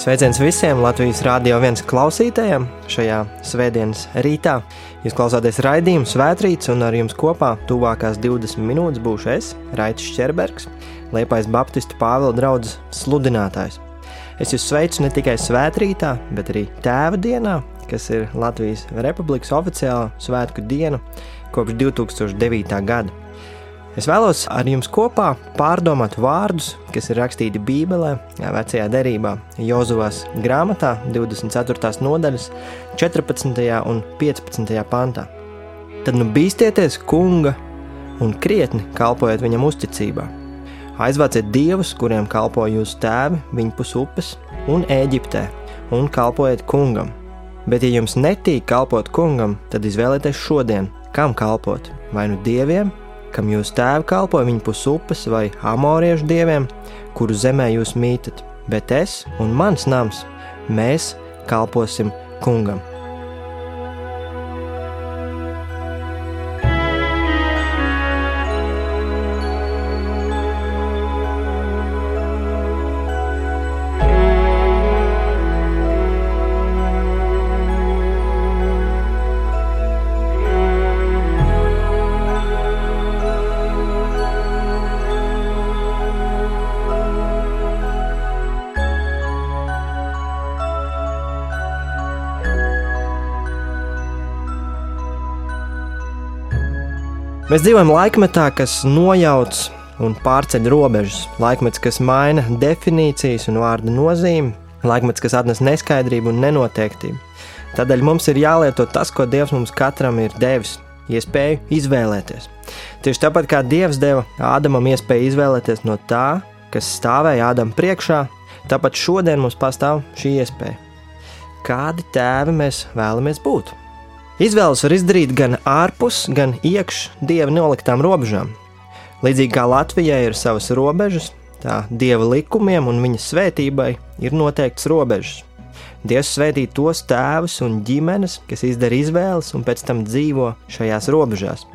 Sveiciens visiem Latvijas Rādio 1 klausītājiem šajā svētdienas rītā. Jūs klausāties raidījumu Svētrīts, un ar jums kopā tuvākās 20 minūtes būšu es, Raitas Čerbergs, Liepais Baptistu Pāvila draugs sludinātājs. Es jūs sveicu ne tikai svētrītā, bet arī tēva dienā, kas ir Latvijas Republikas oficiālā svētku diena kopš 2009. gada. Es vēlos ar jums kopā pārdomāt vārdus, kas ir rakstīti Bībelē, vecajā derībā, Jozovas grāmatā, 24. nodaļas, 14. un 15. pantā. Tad nu bīsties kunga un krietni kalpojiet viņam uzticībā. Aizvāciet dievus, kuriem kalpo jūsu tēvi, viņa pus upes un Eģiptē, un kalpojiet kungam. Bet, ja jums netīk kalpot kungam, tad izvēlieties šodien, kam kalpot - vai nu dieviem, kam jūs tēvi kalpoja viņa pus upes vai amoriešu dieviem, kuru zemē jūs mītat, bet es un mans nams, mēs kalposim kungam. Mēs dzīvojam laikmetā, kas nojauc un pārceļ robežas, laikmets, kas maina definīcijas un vārdu nozīmi, laikmets, kas atnes neskaidrību un nenoteiktību. Tādēļ mums ir jālieto tas, ko Dievs mums katram ir devis - iespēju izvēlēties. Tieši tāpat kā Dievs deva Ādamam iespēju izvēlēties no tā, kas stāvēja Ādam priekšā, tāpat šodien mums pastāv šī iespēja. Kādi tēvi mēs vēlamies būt? Izvēles var izdarīt gan ārpus, gan iekš dieva noliktām robežām. Līdzīgi kā Latvijai ir savas robežas, tā dieva likumiem un viņa svētībai ir noteikts robežas. Dievs svētī tos tēvus un ģimenes, kas izdara izvēles un pēc tam dzīvo šajās robežās.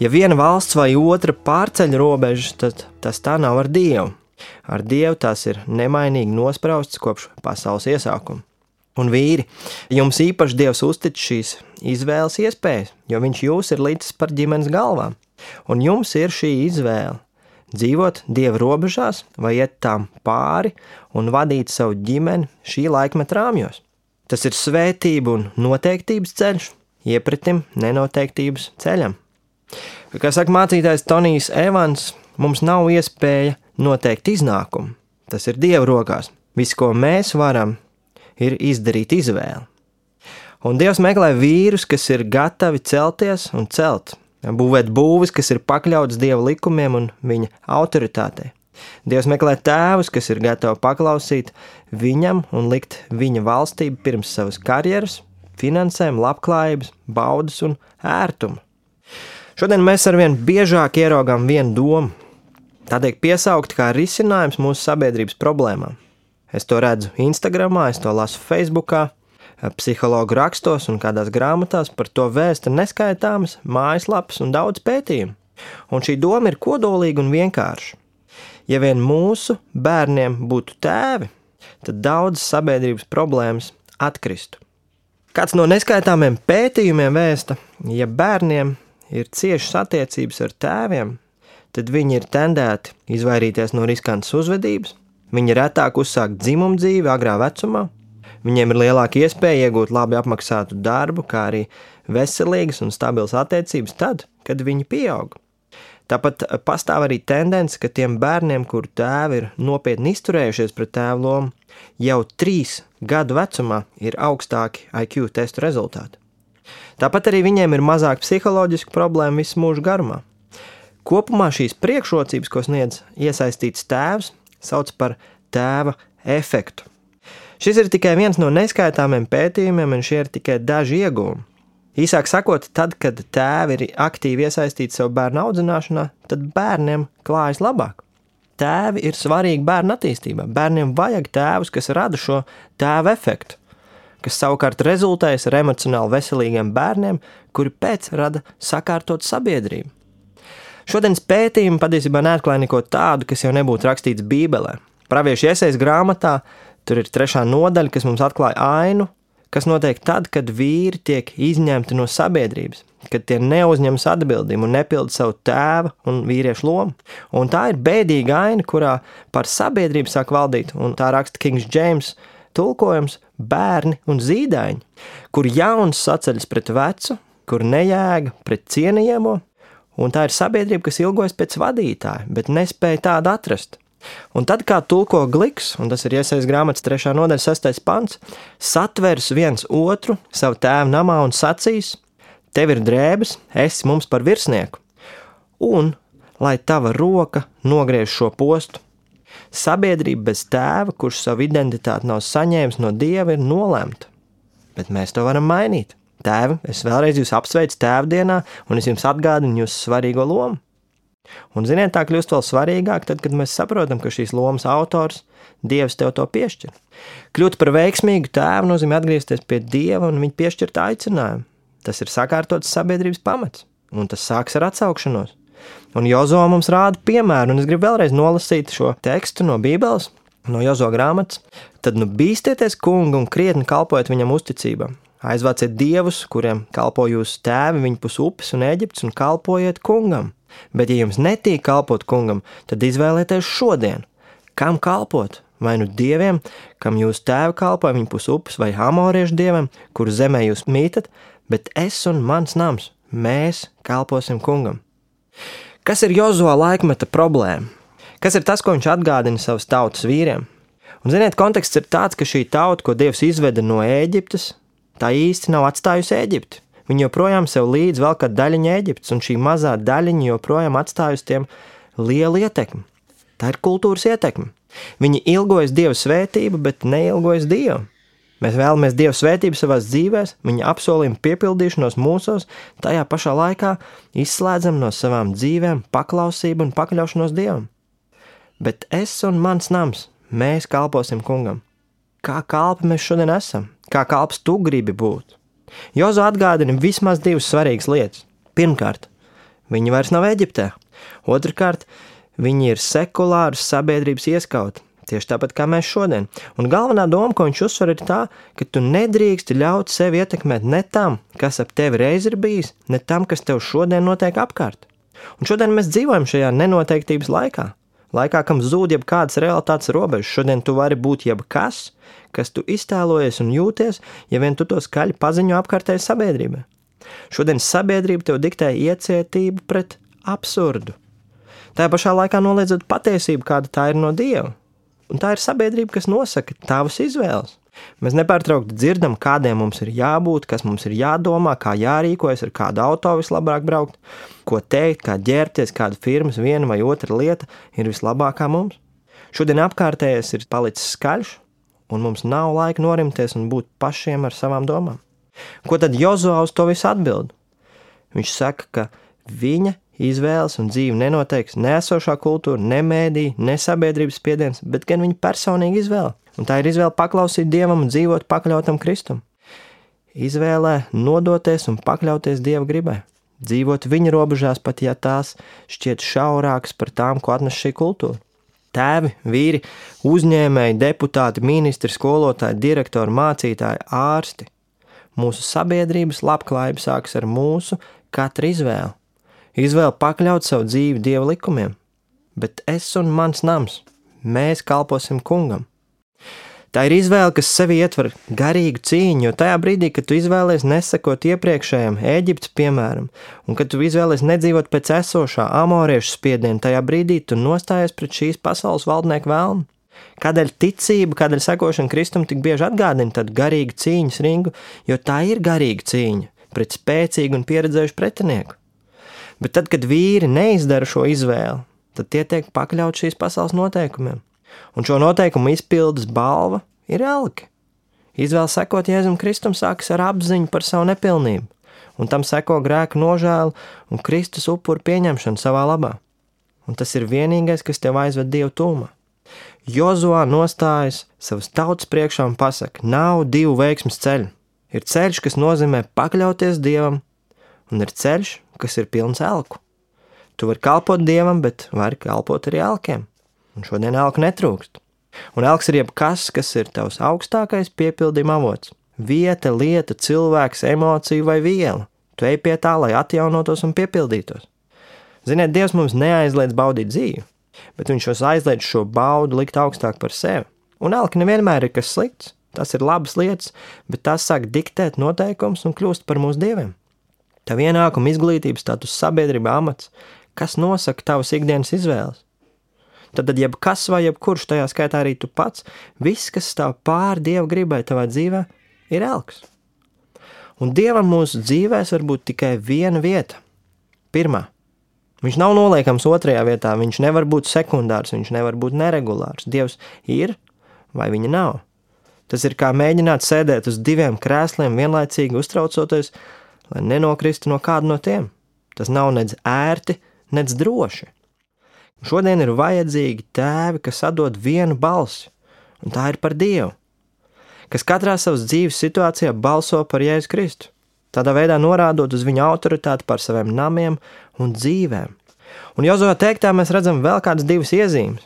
Ja viena valsts vai otra pārceļ robežas, tad tas tā nav ar Dievu. Ar Dievu tās ir nemainīgi nospraustas kopš pasaules iesākuma. Un vīri, jums īpaši Dievs uztic šīs izvēles iespējas, jo Viņš jūs ir līdz par ģimenes galvām. Un jums ir šī izvēle dzīvot Dieva robežās vai iet tām pāri un vadīt savu ģimeni šī laikmeta rāmjos. Tas ir svētību un noteiktības ceļš, iepratim nenoteiktības ceļam. Kā saka mācītājs Tonijs Evans, mums nav iespēja noteikt iznākumu. Tas ir Dieva rokās. Viss, ko mēs varam, ir izdarīt izvēli. Un Dievs meklē vīrus, kas ir gatavi celties un celt, būvēt būvis, kas ir pakļauts Dieva likumiem un viņa autoritātei. Dievs meklē tēvus, kas ir gatavi paklausīt viņam un likt viņa valstību pirms savas karjeras, finansēm, labklājības, baudas un ērtuma. Šodien mēs arvien biežāk ieraugām vienu domu. Tā tiek piesaukta kā risinājums mūsu sabiedrības problēmām. Es to redzu Instagram, es to lasu Facebook, psihologu rakstos un kādās grāmatās par to vēsta neskaitāmas mājaslapas un daudz pētījumu. Un šī doma ir kodolīga un vienkārša. Ja vien mūsu bērniem būtu tēvi, tad daudzas sabiedrības problēmas atkristu. Kāds no neskaitāmiem pētījumiem vēsta, ja bērniem ir ciešas attiecības ar tēviem, tad viņi ir tendēti izvairīties no riskantas uzvedības, Viņi retāk uzsāk dzimumu dzīvi agrā vecumā, viņiem ir lielāka iespēja iegūt labi apmaksātu darbu, kā arī veselīgas un stabilas attiecības tad, kad viņi pieaug. Tāpat pastāv arī tendence, ka tiem bērniem, kuru tēvi ir nopietni izturējušies pret tēvu lomu, jau trīs gadu vecumā ir augstāki IQ testu rezultāti. Tāpat arī viņiem ir mazāk psiholoģisku problēmu visu mūžu garumā. Kopumā šīs priekšrocības, ko sniedz iesaistīts tēvs, sauc par tēva efektu. Šis ir tikai viens no neskaitāmiem pētījumiem, un šie ir tikai daži iegūmi. Īsāk sakot, tad, kad tēvi ir aktīvi iesaistīti savu bērnu audzināšanā, tad bērniem klājas labāk. Tēvi ir svarīgi bērnu attīstībā. Bērniem vajag tēvus, kas rada šo tēva efektu, kas savukārt rezultējas ar emocionāli veselīgiem bērniem, kuri pēc rada sakārtot sabiedrību. Šodienas pētījumi patiesībā neatklāja neko tādu, kas jau nebūtu rakstīts Bībelē. Praviešu iesaistīts grāmatā Tur ir trešā nodaļa, kas mums atklāja ainu, kas notiek tad, kad vīri tiek izņemti no sabiedrības, kad tie neuzņemas atbildību un nepilda savu tēva un vīriešu lomu. Un tā ir bēdīga aina, kurā par sabiedrību sāk valdīt, un tā raksta Kings James tulkojums bērni un zīdaiņi, kur jauns saceļas pret vecu, kur nejēga pret cienījamo, un tā ir sabiedrība, kas ilgojas pēc vadītāja, bet nespēja tādu atrast. Un tad, kā tulko gliks, un tas ir iesaistīts grāmatas 3. nodaļa, 6. pants, satvers viens otru savu tēvu namā un sacīs: Tev ir drēbes, esi mums par virsnieku, un lai tava roka nogriež šo postu. Sabiedrība bez tēva, kurš savu identitāti nav saņēmis no dieva, ir nolemta. Bet mēs to varam mainīt. Tēvi, es vēlreiz jūs apsveicu tēvdienā, un es jums atgādinu jūsu svarīgo lomu. Un, ziniet, tā kļūst vēl svarīgāk, tad, kad mēs saprotam, ka šīs lomas autors Dievs tev to piešķir. Kļūt par veiksmīgu tēvu nozīmē atgriezties pie Dieva un viņa piešķirta aicinājumu. Tas ir sakārtots sabiedrības pamats, un tas sāks ar atsaukšanos. Un Jozo mums rāda piemēru, un es gribu vēlreiz nolasīt šo tekstu no Bībeles, no Jozo grāmatas. Tad nu bīsties kungu un krietni kalpojiet viņam uzticībā. Aizvāciet dievus, kuriem kalpo jūsu tēvi, viņa pus upes un Eģiptes, un kalpojiet kungam Bet, ja jums netīk kalpot kungam, tad izvēlieties šodien, kam kalpot. Vai nu dieviem, kam jūs tēvi kalpoja, viņa pusupes, vai amoriešu dievam, kuru zemē jūs mītat, bet es un mans nams, mēs kalposim kungam. Kas ir Jozo laikmeta problēma? Kas ir tas, ko viņš atgādina savas tautas vīriem? Un, ziniet, konteksts ir tāds, ka šī tauta, ko Dievs izveda no Ēģiptes, tā īsti nav atstājusi Ēģipti. Viņi joprojām sev līdzi vēl kāda daļiņa Eģiptes, un šī mazā daļiņa joprojām atstāj uz tiem lielu ietekmi. Tā ir kultūras ietekme. Viņi ilgojas Dieva svētību, bet neilgojas Dievu. Mēs vēlamies Dieva svētību savā dzīvē, viņa apsolījuma piepildīšanos mūsos, tajā pašā laikā izslēdzam no savām dzīvēm paklausību un pakļaušanos Dievam. Bet es un mans nams, mēs kalposim kungam. Kā kalpi mēs šodien esam? Kā kalps tu gribi būt? Jozo atgādina vismaz divas svarīgas lietas. Pirmkārt, viņi vairs nav Eģiptē. Otrakārt, viņi ir sekulāras sabiedrības ieskauti. Tieši tāpat kā mēs šodien. Un galvenā doma, ko viņš uzsver, ir tā, ka tu nedrīksti ļaut sevi ietekmēt ne tam, kas ap tevi reiz ir bijis, ne tam, kas tev šodien notiek apkārt. Un šodien mēs dzīvojam šajā nenoteiktības laikā. Laikā, kam zūd jebkādas realitātes robežas, šodien tu vari būt jebkas, kas tu iztēlojies un jūties, ja vien tu to skaļi paziņo apkārtējai sabiedrībai. Šodien sabiedrība tev diktē iecietību pret absurdu. Tā pašā laikā noliedzot patiesību, kāda tā ir no Dieva. Un tā ir sabiedrība, kas nosaka tavas izvēles. Mēs nepārtraukti dzirdam, kādiem mums ir jābūt, kas mums ir jādomā, kā jārīkojas, ar kādu auto vislabāk braukt, ko teikt, kā ģērbties, kāda firmas viena vai otra lieta ir vislabākā mums. Šodien apkārtējais ir palicis skaļš, un mums nav laika norimties un būt pašiem ar savām domām. Ko tad Jozo uz to visu atbild? Viņš saka, ka viņa izvēles un dzīve nenoteiks ne esošā kultūra, ne mēdī, ne sabiedrības spiediens, bet gan viņa personīga izvēle. Un tā ir izvēle paklausīt Dievam un dzīvot pakļautam Kristum. Izvēlē nodoties un pakļauties Dieva gribai. Dzīvot viņa robežās, pat ja tās šķiet šaurākas par tām, ko atnes šī kultūra. Tēvi, vīri, uzņēmēji, deputāti, ministri, skolotāji, direktori, mācītāji, ārsti. Mūsu sabiedrības labklājība sākas ar mūsu katra izvēli. Izvēle pakļaut savu dzīvi dieva likumiem, bet es un mans nams, mēs kalposim kungam. Tā ir izvēle, kas sevi ietver garīgu cīņu, jo tajā brīdī, kad tu izvēlies nesakot iepriekšējam, Eģiptes piemēram, un kad tu izvēlies nedzīvot pēc esošā amoriešu spiediena, tajā brīdī tu nostājies pret šīs pasaules valdnieku vēlmu. Kādēļ ticība, kādēļ sekošana Kristum tik bieži atgādina tādu garīgu cīņas ringu, jo tā ir garīga cīņa pret spēcīgu un pieredzējušu pretinieku. Bet tad, kad vīri neizdara šo izvēli, tad tie tiek pakļauti šīs pasaules noteikumiem un šo noteikumu izpildes balva ir elke. Izvēle sekot Jēzum Kristum sākas ar apziņu par savu nepilnību, un tam seko grēka nožēla un Kristus upuru pieņemšana savā labā. Un tas ir vienīgais, kas tev aizved Dievu tūmā. Jozoā nostājas savas tautas priekšā un pasaka, nav divu veiksmes ceļu. Ir ceļš, kas nozīmē pakļauties Dievam, un ir ceļš, kas ir pilns elku. Tu vari kalpot Dievam, bet vari kalpot arī elkiem un šodien elku netrūkst. Un elks ir jebkas, kas ir tavs augstākais piepildījuma avots. Vieta, lieta, cilvēks, emocija vai viela. Tu ej pie tā, lai atjaunotos un piepildītos. Ziniet, Dievs mums neaizliedz baudīt dzīvi, bet Viņš mums aizliedz šo baudu likt augstāk par sevi. Un elki nevienmēr ir kas slikts, tas ir labas lietas, bet tas sāk diktēt noteikumus un kļūst par mūsu dieviem. Tev ienākuma, izglītības, status, sabiedrība, amats, kas nosaka tavas ikdienas izvēles. Tad, tad jebkas vai jebkurš, tajā skaitā arī tu pats, viss, kas stāv pāri Dieva gribai tavā dzīvē, ir elks. Un Dievam mūsu dzīvēs var būt tikai viena vieta. Pirmā. Viņš nav noliekams otrajā vietā, viņš nevar būt sekundārs, viņš nevar būt neregulārs. Dievs ir vai viņa nav. Tas ir kā mēģināt sēdēt uz diviem krēsliem vienlaicīgi uztraucoties, lai nenokristu no kāda no tiem. Tas nav nedz ērti, nedz droši. Šodien ir vajadzīgi tēvi, kas atdod vienu balsi, un tā ir par Dievu, kas katrā savas dzīves situācijā balso par Jēzu Kristu, tādā veidā norādot uz viņa autoritāti par saviem namiem un dzīvēm. Un Jozovā teiktā mēs redzam vēl kādas divas iezīmes.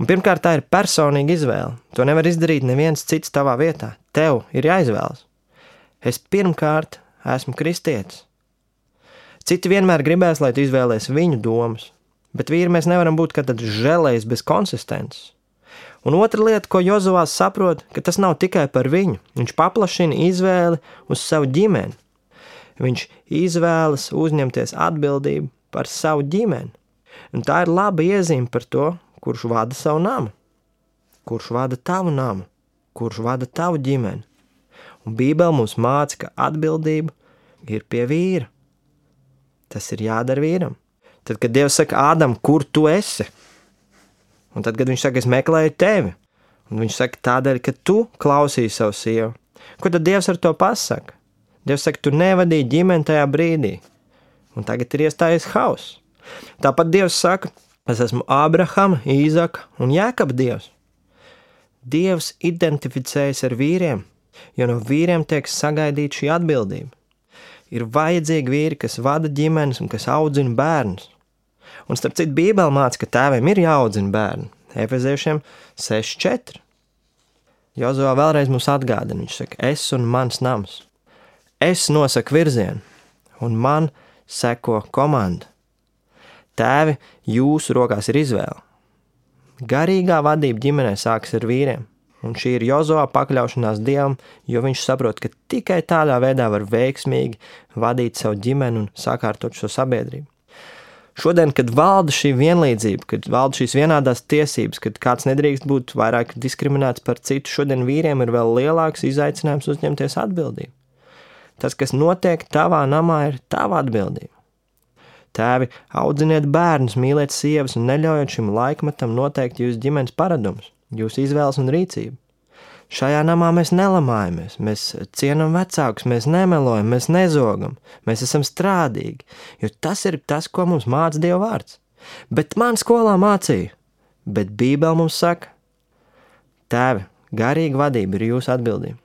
Un pirmkārt, tā ir personīga izvēle. To nevar izdarīt neviens cits tavā vietā. Tev ir jāizvēlas. Es pirmkārt esmu kristietis. Citi vienmēr gribēs, lai tu izvēlēsies viņu domas, Bet vīri mēs nevaram būt kā tāds žēlējs bez konsistences. Un otra lieta, ko Jozovās saprot, ka tas nav tikai par viņu. Viņš paplašina izvēli uz savu ģimeni. Viņš izvēlas uzņemties atbildību par savu ģimeni. Un tā ir laba iezīme par to, kurš vada savu namu, kurš vada tavu namu, kurš vada tavu ģimeni. Un Bībele mums māca, ka atbildība ir pie vīra. Tas ir jādara vīram. Tad, kad Dievs saka, Ādam, kur tu esi? Un tad, kad viņš saka, es meklēju tevi, un viņš saka, tādēļ, ka tu klausīji savu sievu, ko tad Dievs ar to pasaka? Dievs saka, tu nevadīji ģimeni tajā brīdī, un tagad ir iestājies hauss. Tāpat Dievs saka, es esmu Ābrahama, Īzaka un Jēkab Dievs. Dievs identificējas ar vīriem, jo no vīriem tiek sagaidīta šī atbildība ir vajadzīgi vīri, kas vada ģimenes un kas audzina bērnus. Un starp citu, Bībelē māca, ka tēviem ir jāaudzina bērni. Efeziešiem 6,4. Jozovā vēlreiz mums atgādina, viņš saka, es un mans nams. Es nosaku virzienu, un man seko komanda. Tēvi, jūsu rokās ir izvēle. Garīgā vadība ģimenē sākas ar vīriem. Un šī ir Jozovā pakļaušanās dievam, jo viņš saprot, ka tikai tādā veidā var veiksmīgi vadīt savu ģimeni un sakārtot šo sabiedrību. Šodien, kad valda šī vienlīdzība, kad valda šīs vienādās tiesības, kad kāds nedrīkst būt vairāk diskriminēts par citu, šodien vīriem ir vēl lielāks izaicinājums uzņemties atbildību. Tas, kas notiek tavā namā, ir tava atbildība. Tēvi, audziniet bērnus, mīliet sievas un neļaujiet šim laikmetam noteikt jūsu ģimenes paradumus jūsu izvēles un rīcība. Šajā namā mēs nelamājamies, mēs cienām vecākus, mēs nemelojam, mēs nezogam, mēs esam strādīgi, jo tas ir tas, ko mums māca Dieva vārds. Bet man skolā mācīja, bet Bībele mums saka, tēvi, garīga vadība ir jūsu atbildība.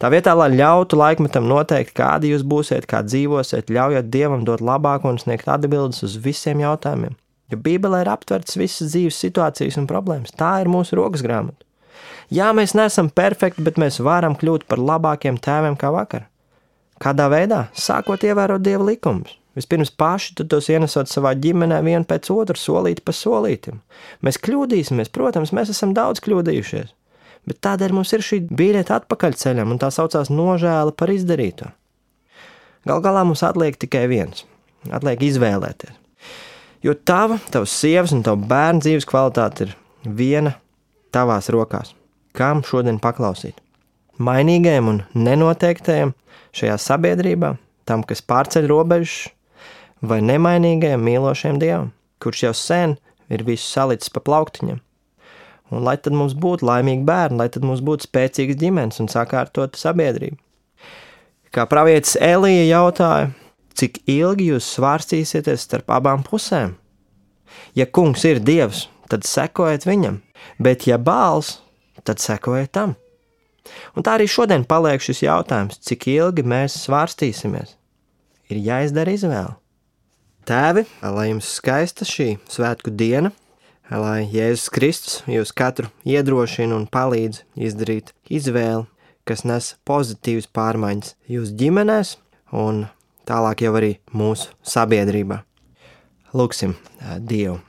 Tā vietā, lai ļautu laikmetam noteikt, kādi jūs būsiet, kā dzīvosiet, ļaujiet Dievam dot labāko un sniegt atbildes uz visiem jautājumiem. Jo Bībelē ir aptverts visas dzīves situācijas un problēmas. Tā ir mūsu rokas grāmata. Jā, mēs neesam perfekti, bet mēs varam kļūt par labākiem tēviem kā vakar. Kādā veidā? Sākot ievērot dieva likumus. Vispirms paši tos ienesot savā ģimenē, vienu pēc otra, solīt pa solītam. Mēs kļūdīsimies, protams, mēs esam daudz kļūdījušies, bet tādēļ mums ir šī biļete atpakaļceļam, un tā saucās nožēla par izdarīto. Gal galā mums atliek tikai viens - atliek izvēlēties. Jo tava, tavs sievas un tava bērna dzīves kvalitāte ir viena tavās rokās. Kam šodien paklausīt? Mainīgajam un nenoteiktajam šajā sabiedrībā, tam, kas pārceļ robežas, vai nemainīgajam mīlošajam dievam, kurš jau sen ir visu salicis pa plauktiņam. Un lai tad mums būtu laimīgi bērni, lai tad mums būtu spēcīgas ģimenes un sakārtota sabiedrība. Kā pravietis Elija jautāja, cik ilgi jūs svārstīsieties starp abām pusēm. Ja kungs ir dievs, tad sekojiet viņam, bet ja bāls, tad sekojiet tam. Un tā arī šodien paliek šis jautājums, cik ilgi mēs svārstīsimies. Ir jāizdara izvēle. Tēvi, lai jums skaista šī svētku diena, lai Jēzus Kristus jūs katru iedrošina un palīdz izdarīt izvēli, kas nes pozitīvas pārmaiņas jūsu ģimenēs un tālāk jau arī mūsu sabiedrībā. Lūksim Dievu!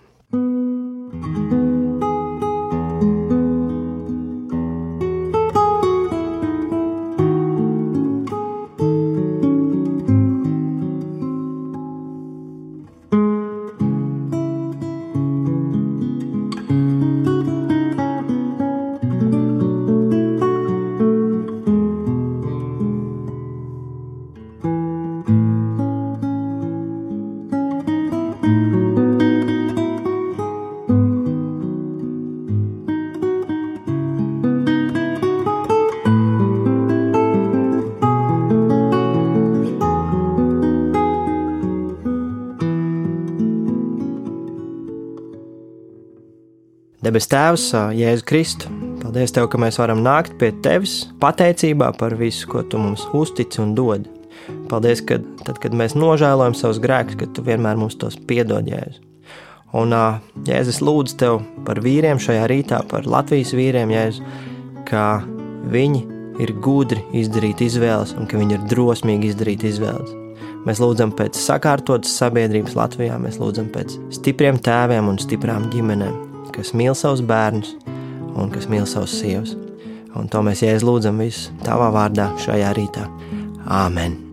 Debes Tēvs, Jēzu Kristu, paldies Tev, ka mēs varam nākt pie Tevis pateicībā par visu, ko Tu mums uztici un dod. Paldies, ka tad, kad mēs nožēlojam savus grēkus, ka Tu vienmēr mums tos piedod, Jēzu. Un Jēzus lūdzu Tev par vīriem šajā rītā, par Latvijas vīriem, Jēzu, ka viņi ir gudri izdarīt izvēles un ka viņi ir drosmīgi izdarīt izvēles. Mēs lūdzam pēc sakārtotas sabiedrības Latvijā, mēs lūdzam pēc stipriem tēviem un stiprām ģimenēm kas mīl savus bērnus un kas mīl savus sievas. Un to mēs jēdz lūdzam visu tavā vārdā šajā rītā. Āmen!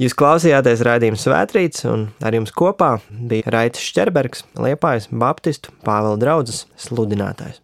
Jūs klausījāties raidījuma Svētrīts, un ar jums kopā bija Raits Šķerbergs, Liepājas Baptistu Pāvela draugs sludinātājs.